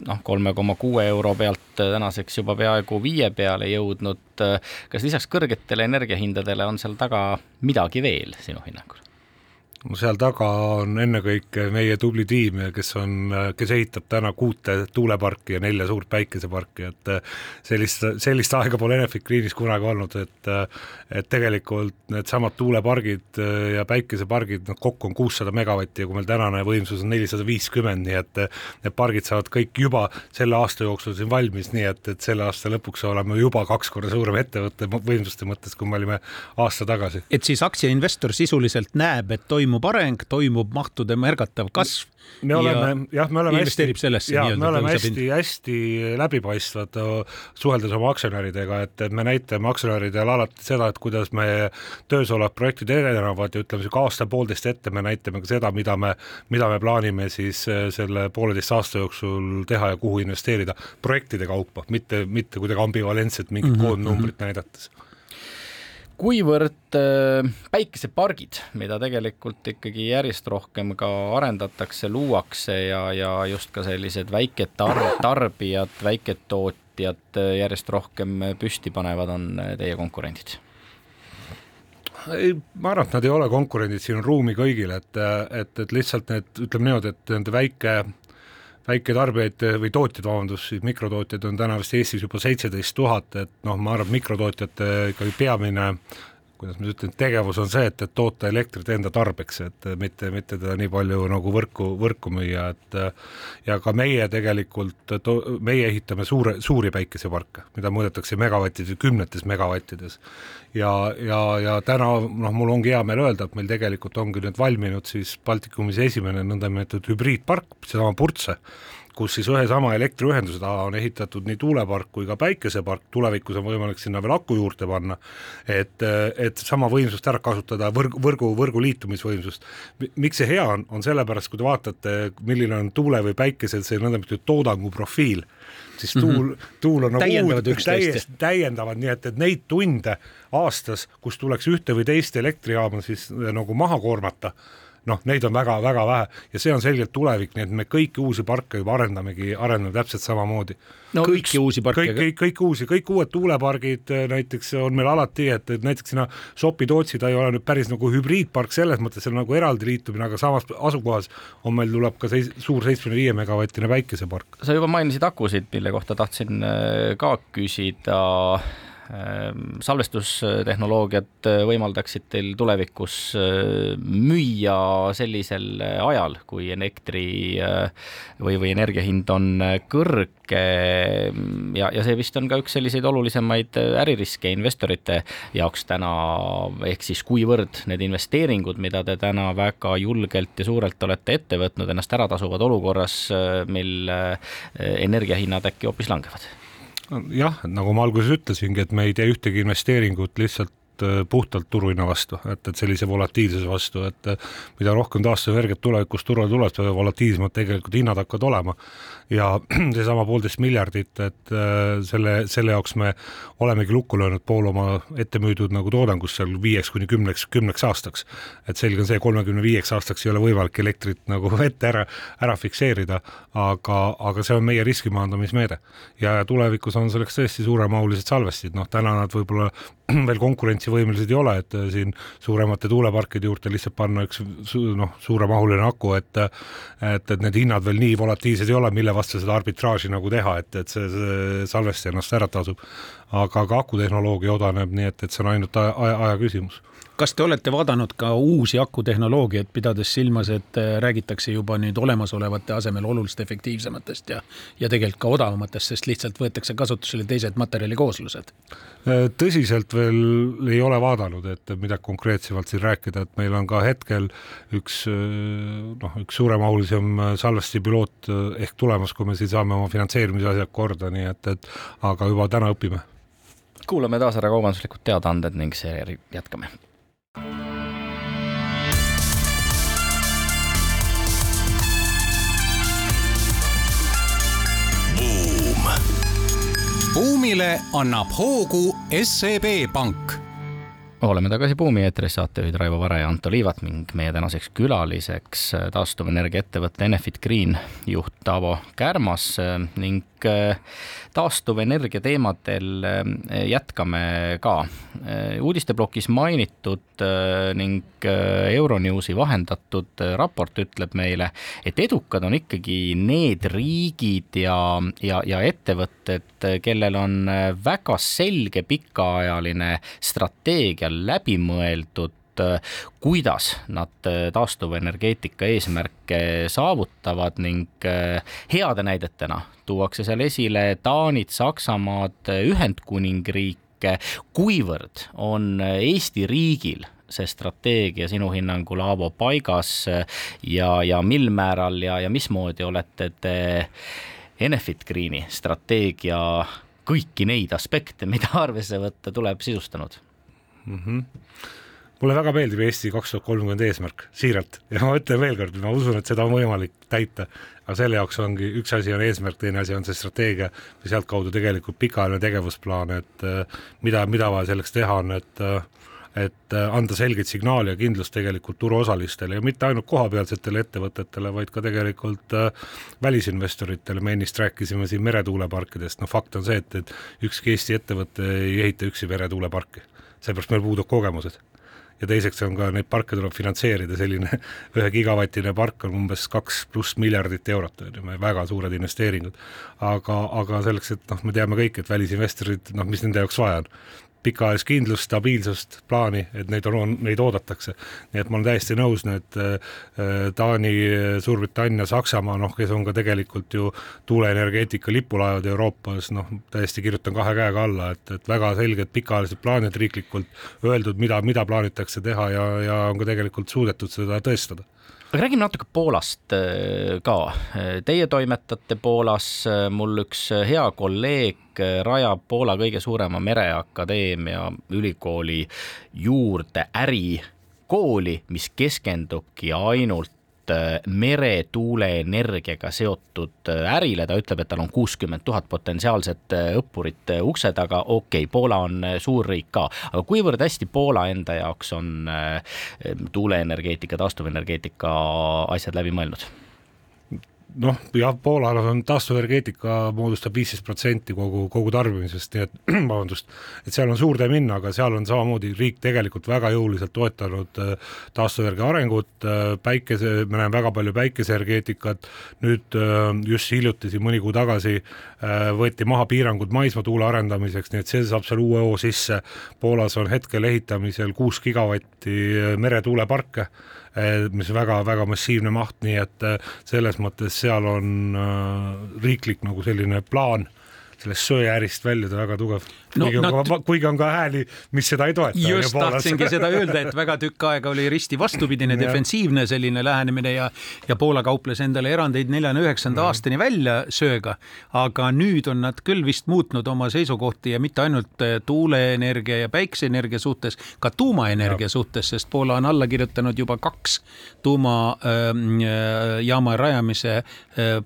noh, kolme koma kuue euro pealt tänaseks juba peaaegu viie peale jõudnud. kas lisaks kõrgetele energiahindadele on seal taga midagi veel sinu hinnangul? Seal taga on ennekõike meie tubli tiim, kes on, kes ehitab täna kuute tuuleparki ja nelja suurt päikeseparki, et sellist, sellist aega pole Enefit Greenis kunagi olnud, et et tegelikult needsamad tuulepargid ja päikesepargid, noh kokku on kuussada megavatti ja kui meil tänane võimsus on nelisada viiskümmend, nii et need pargid saavad kõik juba selle aasta jooksul siin valmis, nii et, et selle aasta lõpuks oleme juba kaks korda suurem ettevõte võimsuste mõttes, kui me olime aasta tagasi. et siis aktsiainvestor sisuliselt näeb, et toimub toimub areng, toimub mahtude märgatav kasv. me oleme jah, me oleme investeerib hästi, sellesse. ja me oleme hästi-hästi läbipaistvad suheldes oma aktsionäridega, et, et me näitame aktsionäridele alati seda, et kuidas me töös olevad projektid edenevad ja ütleme, sihuke aasta-poolteist ette me näitame ka seda, mida me, mida me plaanime siis äh, selle pooleteist aasta jooksul teha ja kuhu investeerida projektide kaupa, mitte, mitte kuidagi ambivalentselt mingit mm -hmm. koondnumbrit näidates kuivõrd äh, päikesepargid, mida tegelikult ikkagi järjest rohkem ka arendatakse, luuakse ja, ja just ka sellised väiketar-, tarbijad, väiketootjad äh, järjest rohkem püsti panevad, on äh, teie konkurendid? ei, ma arvan, et nad ei ole konkurendid, siin on ruumi kõigile, et, et, et lihtsalt need, ütleme niimoodi, et nende väike väiketarbijaid või tootjaid, vabandust, siis mikrotootjaid on täna vist Eestis juba seitseteist tuhat, et noh, ma arvan, mikrotootjate ikkagi peamine kuidas ma ütlen, tegevus on see, et, et toota elektrit enda tarbeks, et mitte, mitte teda nii palju nagu võrku, võrku müüa, et ja ka meie tegelikult, meie ehitame suure, suuri päikeseparke, mida mõõdetakse megavattides, kümnetes megavattides. ja, ja, ja täna noh, mul ongi hea meel öelda, et meil tegelikult ongi nüüd valminud siis Baltikumis esimene nõndanimetatud hübriidpark, seesama Purtse kus siis ühe sama elektriühenduse taha on ehitatud nii tuulepark kui ka päikesepark, tulevikus on võimalik sinna veel aku juurde panna, et, et sama võimsust ära kasutada, võrgu, võrgu, võrgu liitumisvõimsust. miks see hea on, on sellepärast, kui te vaatate, milline on tuule või päikese see nõndanimetatud toodangu profiil, siis tuul mm, -hmm. tuul on nagu uud, täiesti täiendavad, nii et, et neid tunde aastas, kus tuleks ühte või teist elektrijaama siis nagu maha koormata noh, neid on väga-väga vähe ja see on selgelt tulevik, nii et me kõiki uusi parke juba arendamegi, arendame täpselt samamoodi. no kõik, kõiki uusi parke? kõik, kõik, kõik uusi, kõik uued tuulepargid äh, näiteks on meil alati, et, et näiteks sinna Sopi-Tootsi, ta ei ole nüüd päris nagu hübriidpark selles mõttes, see on nagu eraldi liitumine, aga samas asukohas on meil, tuleb ka seis, suur seitsmekümne viie megavatine päikesepark. sa juba mainisid akusid, mille kohta tahtsin äh, ka küsida salvestustehnoloogiad äh, võimaldaksid teil tulevikus äh, müüa sellisel ajal, kui elektri äh, või, või energia hind on kõrge. Ja, ja see vist on ka üks selliseid olulisemaid äririske investorite jaoks täna, ehk siis kuivõrd need investeeringud, mida te täna väga julgelt ja suurelt olete ette võtnud, ennast ära tasuvad olukorras, mil energiahinnad äkki hoopis langevad jah, nagu ma alguses ütlesingi, et me ei tee ühtegi investeeringut lihtsalt äh, puhtalt turuhinna vastu, et, et sellise volatiilsuse vastu, et mida rohkem taastuvenergiat tulevikus turule tuleb, seda volatiilsemad tegelikult hinnad hakkavad olema. ja seesama poolteist miljardit, et selle, selle jaoks me olemegi lukku löönud pool oma ette müüdud nagu toodangust seal viieks kuni kümneks, kümneks aastaks. et selge on see, kolmekümne viieks aastaks ei ole võimalik elektrit nagu ette ära, ära fikseerida, aga, aga see on meie riski maandamismeede ja tulevikus on selleks tõesti suuremahulised salvestid, noh täna nad võib-olla veel konkurentsivõimelised ei ole, et äh, siin suuremate tuuleparkide juurde lihtsalt panna üks noh, suuremahuline aku, et et, et need hinnad veel nii volatiilsed ei ole, mille vastu seda arbitraaži nagu teha, et, et see, see salvesti ennast ära tasub. aga ka akutehnoloogia odaneb, nii et, et see on ainult aja, aja küsimus kas te olete vaadanud ka uusi akutehnoloogiaid, pidades silmas, et äh, räägitakse juba nüüd olemasolevate asemel oluliselt efektiivsematest ja, ja tegelikult ka odavamatest, sest lihtsalt võetakse kasutusele teised materjalikooslused? Äh, tõsiselt veel ei ole vaadanud, et midagi konkreetsemalt siin rääkida, et meil on ka hetkel üks äh, noh, üks suuremahulisem salvesti piloot ehk tulemas, kui me siin saame oma finantseerimise asjad korda, nii et, et aga juba täna õpime kuulame taas ära kaubanduslikud teadaanded ning seejärel jätkame buumile annab hoogu SEB Pank. Oleme tagasi Buumi eetris, saatejuhid Raivo Vare ja Anto Liivat ning meie tänaseks külaliseks taastuvenergia ettevõtte Enefit Green juht Taavo Kärmas ning äh, taastuvenergia teemadel äh, jätkame ka. Äh, uudisteplokis mainitud ning Euronewsi vahendatud raport ütleb meile, et edukad on ikkagi need riigid ja, ja, ja ettevõtted, kellel on väga selge pikaajaline strateegia läbi mõeldud, kuidas nad taastuvenergeetika eesmärke saavutavad ning eh, heade näidetena tuuakse seal esile Taanit, Saksamaad, Ühendkuningriike, kuivõrd on Eesti riigil see strateegia sinu hinnangul, Aavo, paigas ja, ja mil määral ja, ja mismoodi olete te Enefit Greeni strateegia kõiki neid aspekte, mida arvesse võtta tuleb, sisustanud mm. -hmm mulle väga meeldib Eesti kaks tuhat kolmkümmend eesmärk, siiralt, ja ma ütlen veel kord, ma usun, et seda on võimalik täita, aga selle jaoks ongi, üks asi on eesmärk, teine asi on see strateegia ja sealtkaudu tegelikult pikaajaline tegevusplaan, et äh, mida, mida vaja selleks teha on, et äh, et äh, anda selgeid signaale ja kindlust tegelikult turuosalistele ja mitte ainult kohapealsetele ettevõtetele, vaid ka tegelikult välisinvestoritele, me ennist rääkisime siin meretuuleparkidest, no fakt on see, et, et ükski Eesti ettevõte ei ehita üksi meretuuleparki seepärast meil puudub kogemused. Ja teiseks on ka neid parke tuleb finantseerida, selline ühe gigavatine park on umbes kaks pluss miljardit eurot, on ju, väga suured investeeringud. aga, aga selleks, et noh, me teame kõik, et välisinvestorid, noh, mis nende jaoks vaja on, pikaajalist kindlust, stabiilsust, plaani, et neid on, neid oodatakse. nii et ma olen täiesti nõus, need äh, Taani, Suurbritannia, Saksamaa, noh, kes on ka tegelikult ju tuuleenergeetika lipulaevad Euroopas, noh, täiesti kirjutan kahe käega alla, et, et väga selged pikaajalised plaanid riiklikult öeldud, mida, mida plaanitakse teha ja, ja on ka tegelikult suudetud seda tõestada aga räägime natuke Poolast äh, ka. Teie toimetate Poolas, mul üks hea kolleeg rajab Poola kõige suurema mereakadeemia ülikooli juurde ärikooli, mis keskendubki ainult Äh, meretuuleenergiaga seotud äh, ärile, ta ütleb, et tal on kuuskümmend tuhat potentsiaalset äh, õppurit ukse taga, okei okay,, Poola on suur riik ka, aga kuivõrd hästi Poola enda jaoks on tuuleenergeetika, taastuvenergeetika asjad läbi mõelnud? Noh, jah, Poolal on taastuvenergeetika moodustab viisteist protsenti kogu, kogu tarbimisest, nii et vabandust, et seal on suur tee minna, aga seal on samamoodi riik tegelikult väga jõuliselt toetanud äh, taastuvenergia arengut, äh, päikese, me näeme väga palju päikeseenergeetikat, nüüd äh, just hiljuti, siin mõni kuu tagasi võeti maha piirangud maismaatuule arendamiseks, nii et see saab seal uue hoo sisse. Poolas on hetkel ehitamisel kuus gigavatti meretuuleparke mis on väga-väga massiivne maht, nii et eh, selles mõttes seal on eh, riiklik nagu selline plaan sellest söeäärist väljuda väga tugev. No kuigi on nad- ka, kuigi on ka hääli, mis seda ei toeta. just tahtsingi seda öelda, et väga tükk aega oli risti vastupidine defensiivne selline lähenemine ja ja Poola kauples endale erandeid neljanda, üheksanda aastani välja sööga, aga nüüd on nad küll vist muutnud oma seisukohti ja mitte ainult eh, tuuleenergia ja päikseenergia suhtes, ka tuumaenergia suhtes, sest Poola on alla kirjutanud juba kaks tuumajaama rajamise äh,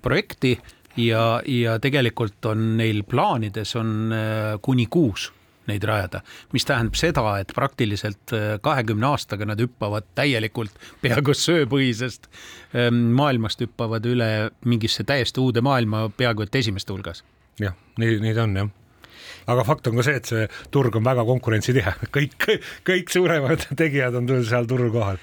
projekti ja, ja tegelikult on neil plaanides on äh, kuni kuus neid rajada, mis tähendab seda, et praktiliselt äh, kahekümne aastaga nad hüppavad täielikult peaaegu sööpõhisest ähm, maailmast hüppavad üle mingisse täiesti uude maailma peaaegu et esimeste hulgas. jah, nii, nii ta on jah aga fakt on ka see, et see turg on väga konkurentsitihe, kõik, kõik suuremad tegijad on seal turul kohal.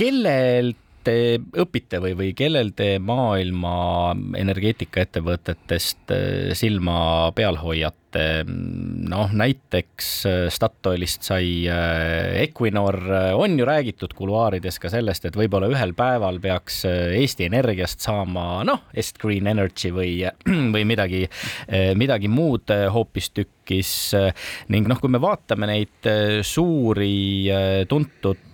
kellelt te õpite või, või kellel te maailma energeetikaettevõtetest eh, silma peal hoiate? noh, näiteks Statoilist sai eh, Equinor, on ju räägitud kuluaarides ka sellest, et võib-olla ühel päeval peaks Eesti Energiast saama noh, Est Green Energy või, või midagi, midagi muud hoopistükkis ning noh, kui me vaatame neid suuri tuntud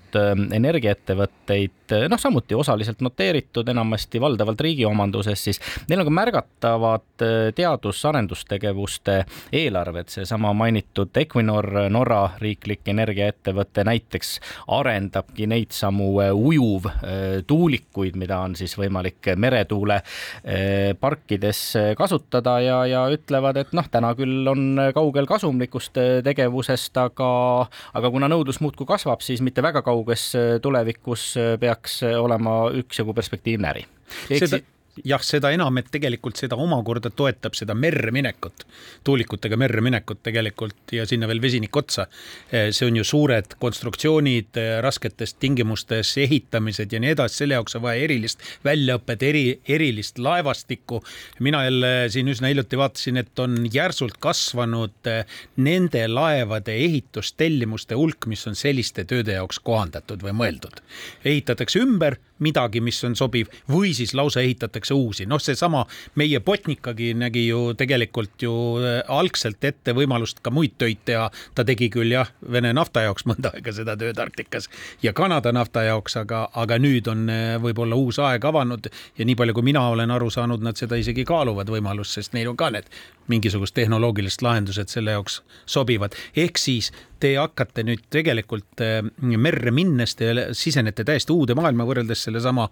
energiaettevõtteid, noh, samuti osaliselt noteeritud, enamasti valdavalt riigi omanduses, siis neil on ka märgatavad teadus-arendustegevuste eelarved, seesama mainitud Equinor, Norra riiklik energiaettevõte näiteks arendabki neid samu ujuvtuulikuid, mida on siis võimalik meretuule parkides kasutada ja, ja ütlevad, et noh, täna küll on kaugel kasumlikust tegevusest, aga, aga kuna nõudlus muudkui kasvab, siis mitte väga kauges tulevikus peaks olema üksjagu perspektiivne äri. seda, jah, seda enam, et tegelikult seda omakorda toetab seda merre minekut, tuulikutega merre minekut tegelikult ja sinna veel vesinik otsa. see on ju suured konstruktsioonid rasketes tingimustes, ehitamised ja nii edasi, selle jaoks on vaja erilist väljaõpet, eri, erilist laevastikku. mina jälle siin üsna hiljuti vaatasin, et on järsult kasvanud nende laevade ehitustellimuste hulk, mis on selliste tööde jaoks kohandatud või mõeldud. ehitatakse ümber midagi, mis on sobiv või siis lausa ehitatakse uusi, noh, seesama meie Botnikagi nägi ju tegelikult ju algselt ette võimalust ka muid töid teha. ta tegi küll jah, Vene nafta jaoks mõnda aega seda tööd Arktikas ja Kanada nafta jaoks, aga, aga nüüd on võib-olla uus aeg avanud ja nii palju, kui mina olen aru saanud, nad seda isegi kaaluvad võimalust, sest neil on ka need mingisugused tehnoloogilised lahendused selle jaoks sobivad. ehk siis te hakkate nüüd tegelikult merre minnes, te sisenete täiesti uude maailma võrreldes sellesama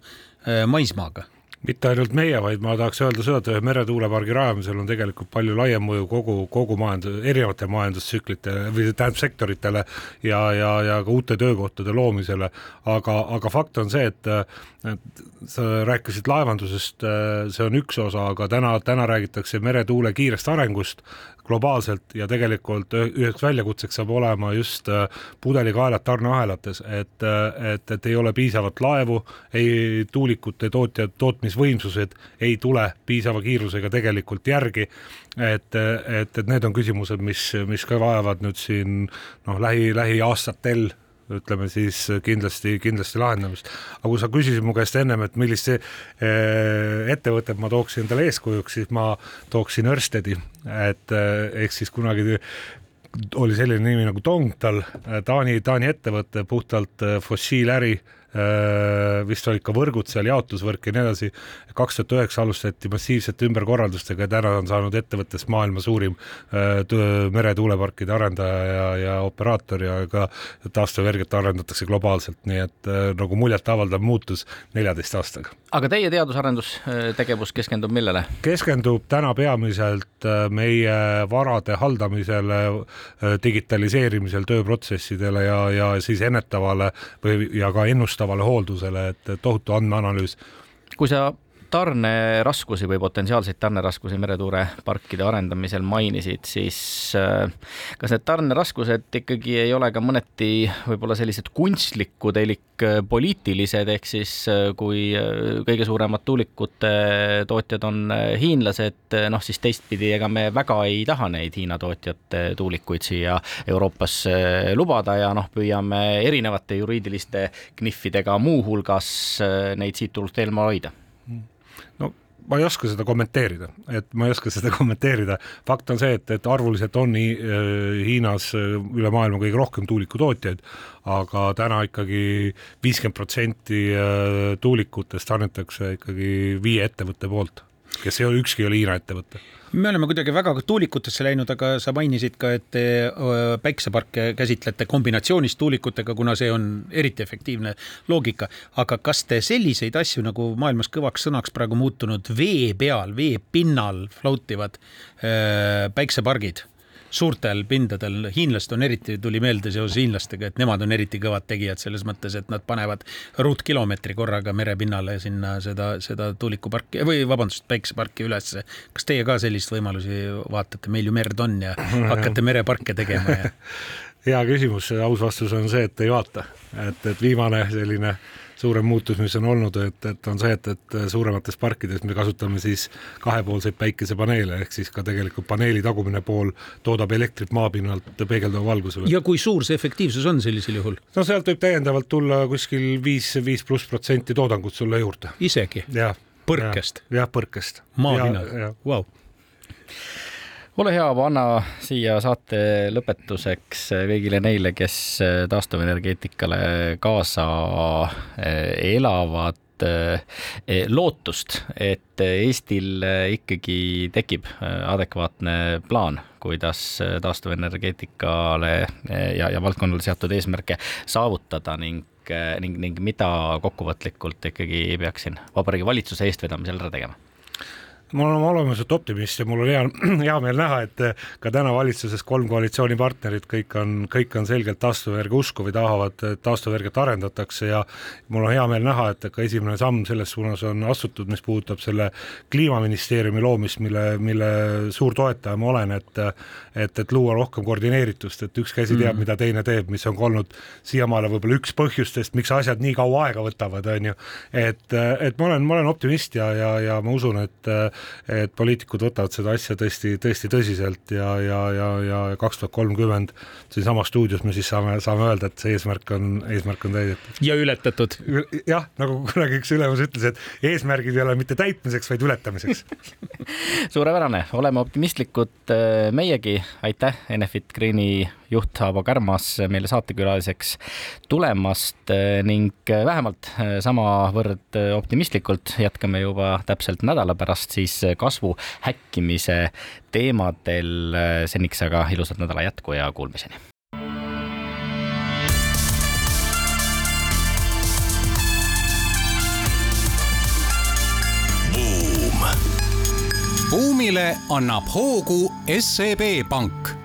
maismaaga mitte ainult meie, vaid ma tahaks öelda seda, et ühe meretuulepargi rajamisel on tegelikult palju laiem mõju kogu, kogu majandus, erinevate majandustsüklitele või tähendab sektoritele ja, ja, ja ka uute töökohtade loomisele. aga, aga fakt on see, et, et sa rääkisid laevandusest, see on üks osa, aga täna, täna räägitakse meretuule kiirest arengust globaalselt ja tegelikult üheks väljakutseks saab olema just pudelikaelad tarneahelates, et, et, et ei ole piisavalt laevu, ei tuulikute tootjad, tootmisvõimsused ei tule piisava kiirusega tegelikult järgi. et, et, et need on küsimused, mis, mis ka vajavad nüüd siin noh, lähi, lähiaastatel ütleme siis kindlasti, kindlasti lahendamist. aga kui sa küsisid mu käest ennem, et millist ettevõtet ma tooksin endale eeskujuks, siis ma tooksin Örstedi, et ehk siis kunagi oli selline nimi nagu Tongtal, Taani, Taani ettevõte, puhtalt fossiiläri vist olid ka võrgud seal, jaotusvõrk ja nii edasi. kaks tuhat üheksa alustati massiivsete ümberkorraldustega ja täna on saanud ettevõttest maailma suurim meretuuleparkide arendaja ja, ja operaator ja ka taastuvenergiat arendatakse globaalselt, nii et nagu muljetavaldav muutus neljateist aastaga. aga teie teadus-arendustegevus keskendub millele? keskendub täna peamiselt meie varade haldamisele, digitaliseerimisel, tööprotsessidele ja, ja siis ennetavale või, ja ka ennustavale vastavale hooldusele, et tohutu andmeanalüüs. kui sa tarneraskusi või potentsiaalseid tarneraskusi meretuuleparkide arendamisel mainisid, siis kas need tarneraskused ikkagi ei ole ka mõneti võib-olla sellised kunstlikud elik poliitilised, ehk siis kui kõige suuremad tuulikute tootjad on hiinlased, noh siis teistpidi, ega me väga ei taha neid Hiina tootjate tuulikuid siia Euroopasse lubada ja noh, püüame erinevate juriidiliste kniffidega muuhulgas neid siit turult eemal hoida ma ei oska seda kommenteerida, et ma ei oska seda kommenteerida. fakt on see, et, et arvuliselt on nii, äh, Hiinas äh, üle maailma kõige rohkem tuulikutootjaid, aga täna ikkagi viiskümmend protsenti äh, tuulikutest tarnitakse ikkagi viie ettevõtte poolt, kes ei ole, ükski ei ole Hiina ettevõte me oleme kuidagi väga tuulikutesse läinud, aga sa mainisid ka, et te päikseparke käsitlete kombinatsioonis tuulikutega, kuna see on eriti efektiivne loogika. aga kas te selliseid asju nagu maailmas kõvaks sõnaks praegu muutunud vee peal, vee pinnal float ivad päiksepargid suurtel pindadel, hiinlased on eriti, tuli meelde seoses hiinlastega, et nemad on eriti kõvad tegijad selles mõttes, et nad panevad ruutkilomeetri korraga merepinnale sinna seda, seda tuulikuparki või vabandust, päikseparki ülesse. kas teie ka sellist võimalusi vaatate, meil ju merd on ja hakkate mereparke tegema ja hea küsimus, aus vastus on see, et ei vaata, et, et viimane selline suurem muutus, mis on olnud, et, et on see, et, et suuremates parkides me kasutame siis kahepoolseid päikesepaneele, ehk siis ka tegelikult paneeli tagumine pool toodab elektrit maapinnalt peegelduva valgusele. ja kui suur see efektiivsus on sellisel juhul? no sealt võib täiendavalt tulla kuskil viis, viis pluss protsenti toodangut sulle juurde. isegi? põrkest? jah, põrkest. maapinnal, vau ole hea, anna siia saate lõpetuseks kõigile neile, kes taastuvenergeetikale kaasa eh, elavad, eh, lootust, et Eestil ikkagi tekib adekvaatne plaan, kuidas taastuvenergeetikale ja, ja valdkonnale seatud eesmärke saavutada ning ning, ning mida kokkuvõtlikult ikkagi peaksin Vabariigi Valitsuse eestvedamisel ära tegema ma olen olemuselt optimist ja mul on hea, hea meel näha, et ka täna valitsuses kolm koalitsioonipartnerit, kõik on, kõik on selgelt taastuvenergia usku või tahavad, et taastuvenergiat arendatakse ja mul on hea meel näha, et ka esimene samm selles suunas on astutud, mis puudutab selle kliimaministeeriumi loomist, mille, mille suur toetaja ma olen, et et, et luua rohkem koordineeritust, et üks käsi teab mm., mida teine teeb, mis on ka olnud siiamaale võib-olla üks põhjustest, miks asjad nii kaua aega võtavad, on ju. et, et ma olen, ma olen optimist ja, ja, ja ma usun, et et poliitikud võtavad seda asja tõesti, tõesti tõsiselt ja, ja, ja, ja kaks tuhat kolmkümmend siinsamas stuudios me siis saame, saame öelda, et see eesmärk on, eesmärk on täidetud. ja ületatud. jah, nagu kunagi üks ülemus ütles, et eesmärgid ei ole mitte täitmiseks, vaid ületamiseks suurepärane, oleme optimistlikud äh, meiegi, aitäh, Enefit Greeni juht Aavo Kärmas meile saatekülaliseks tulemast eh, ning eh, vähemalt samavõrd optimistlikult jätkame juba täpselt nädala pärast siis kasvu häkkimise teemadel. seniks aga ilusat nädala jätku ja kuulmiseni. buumile annab hoogu SEB Pank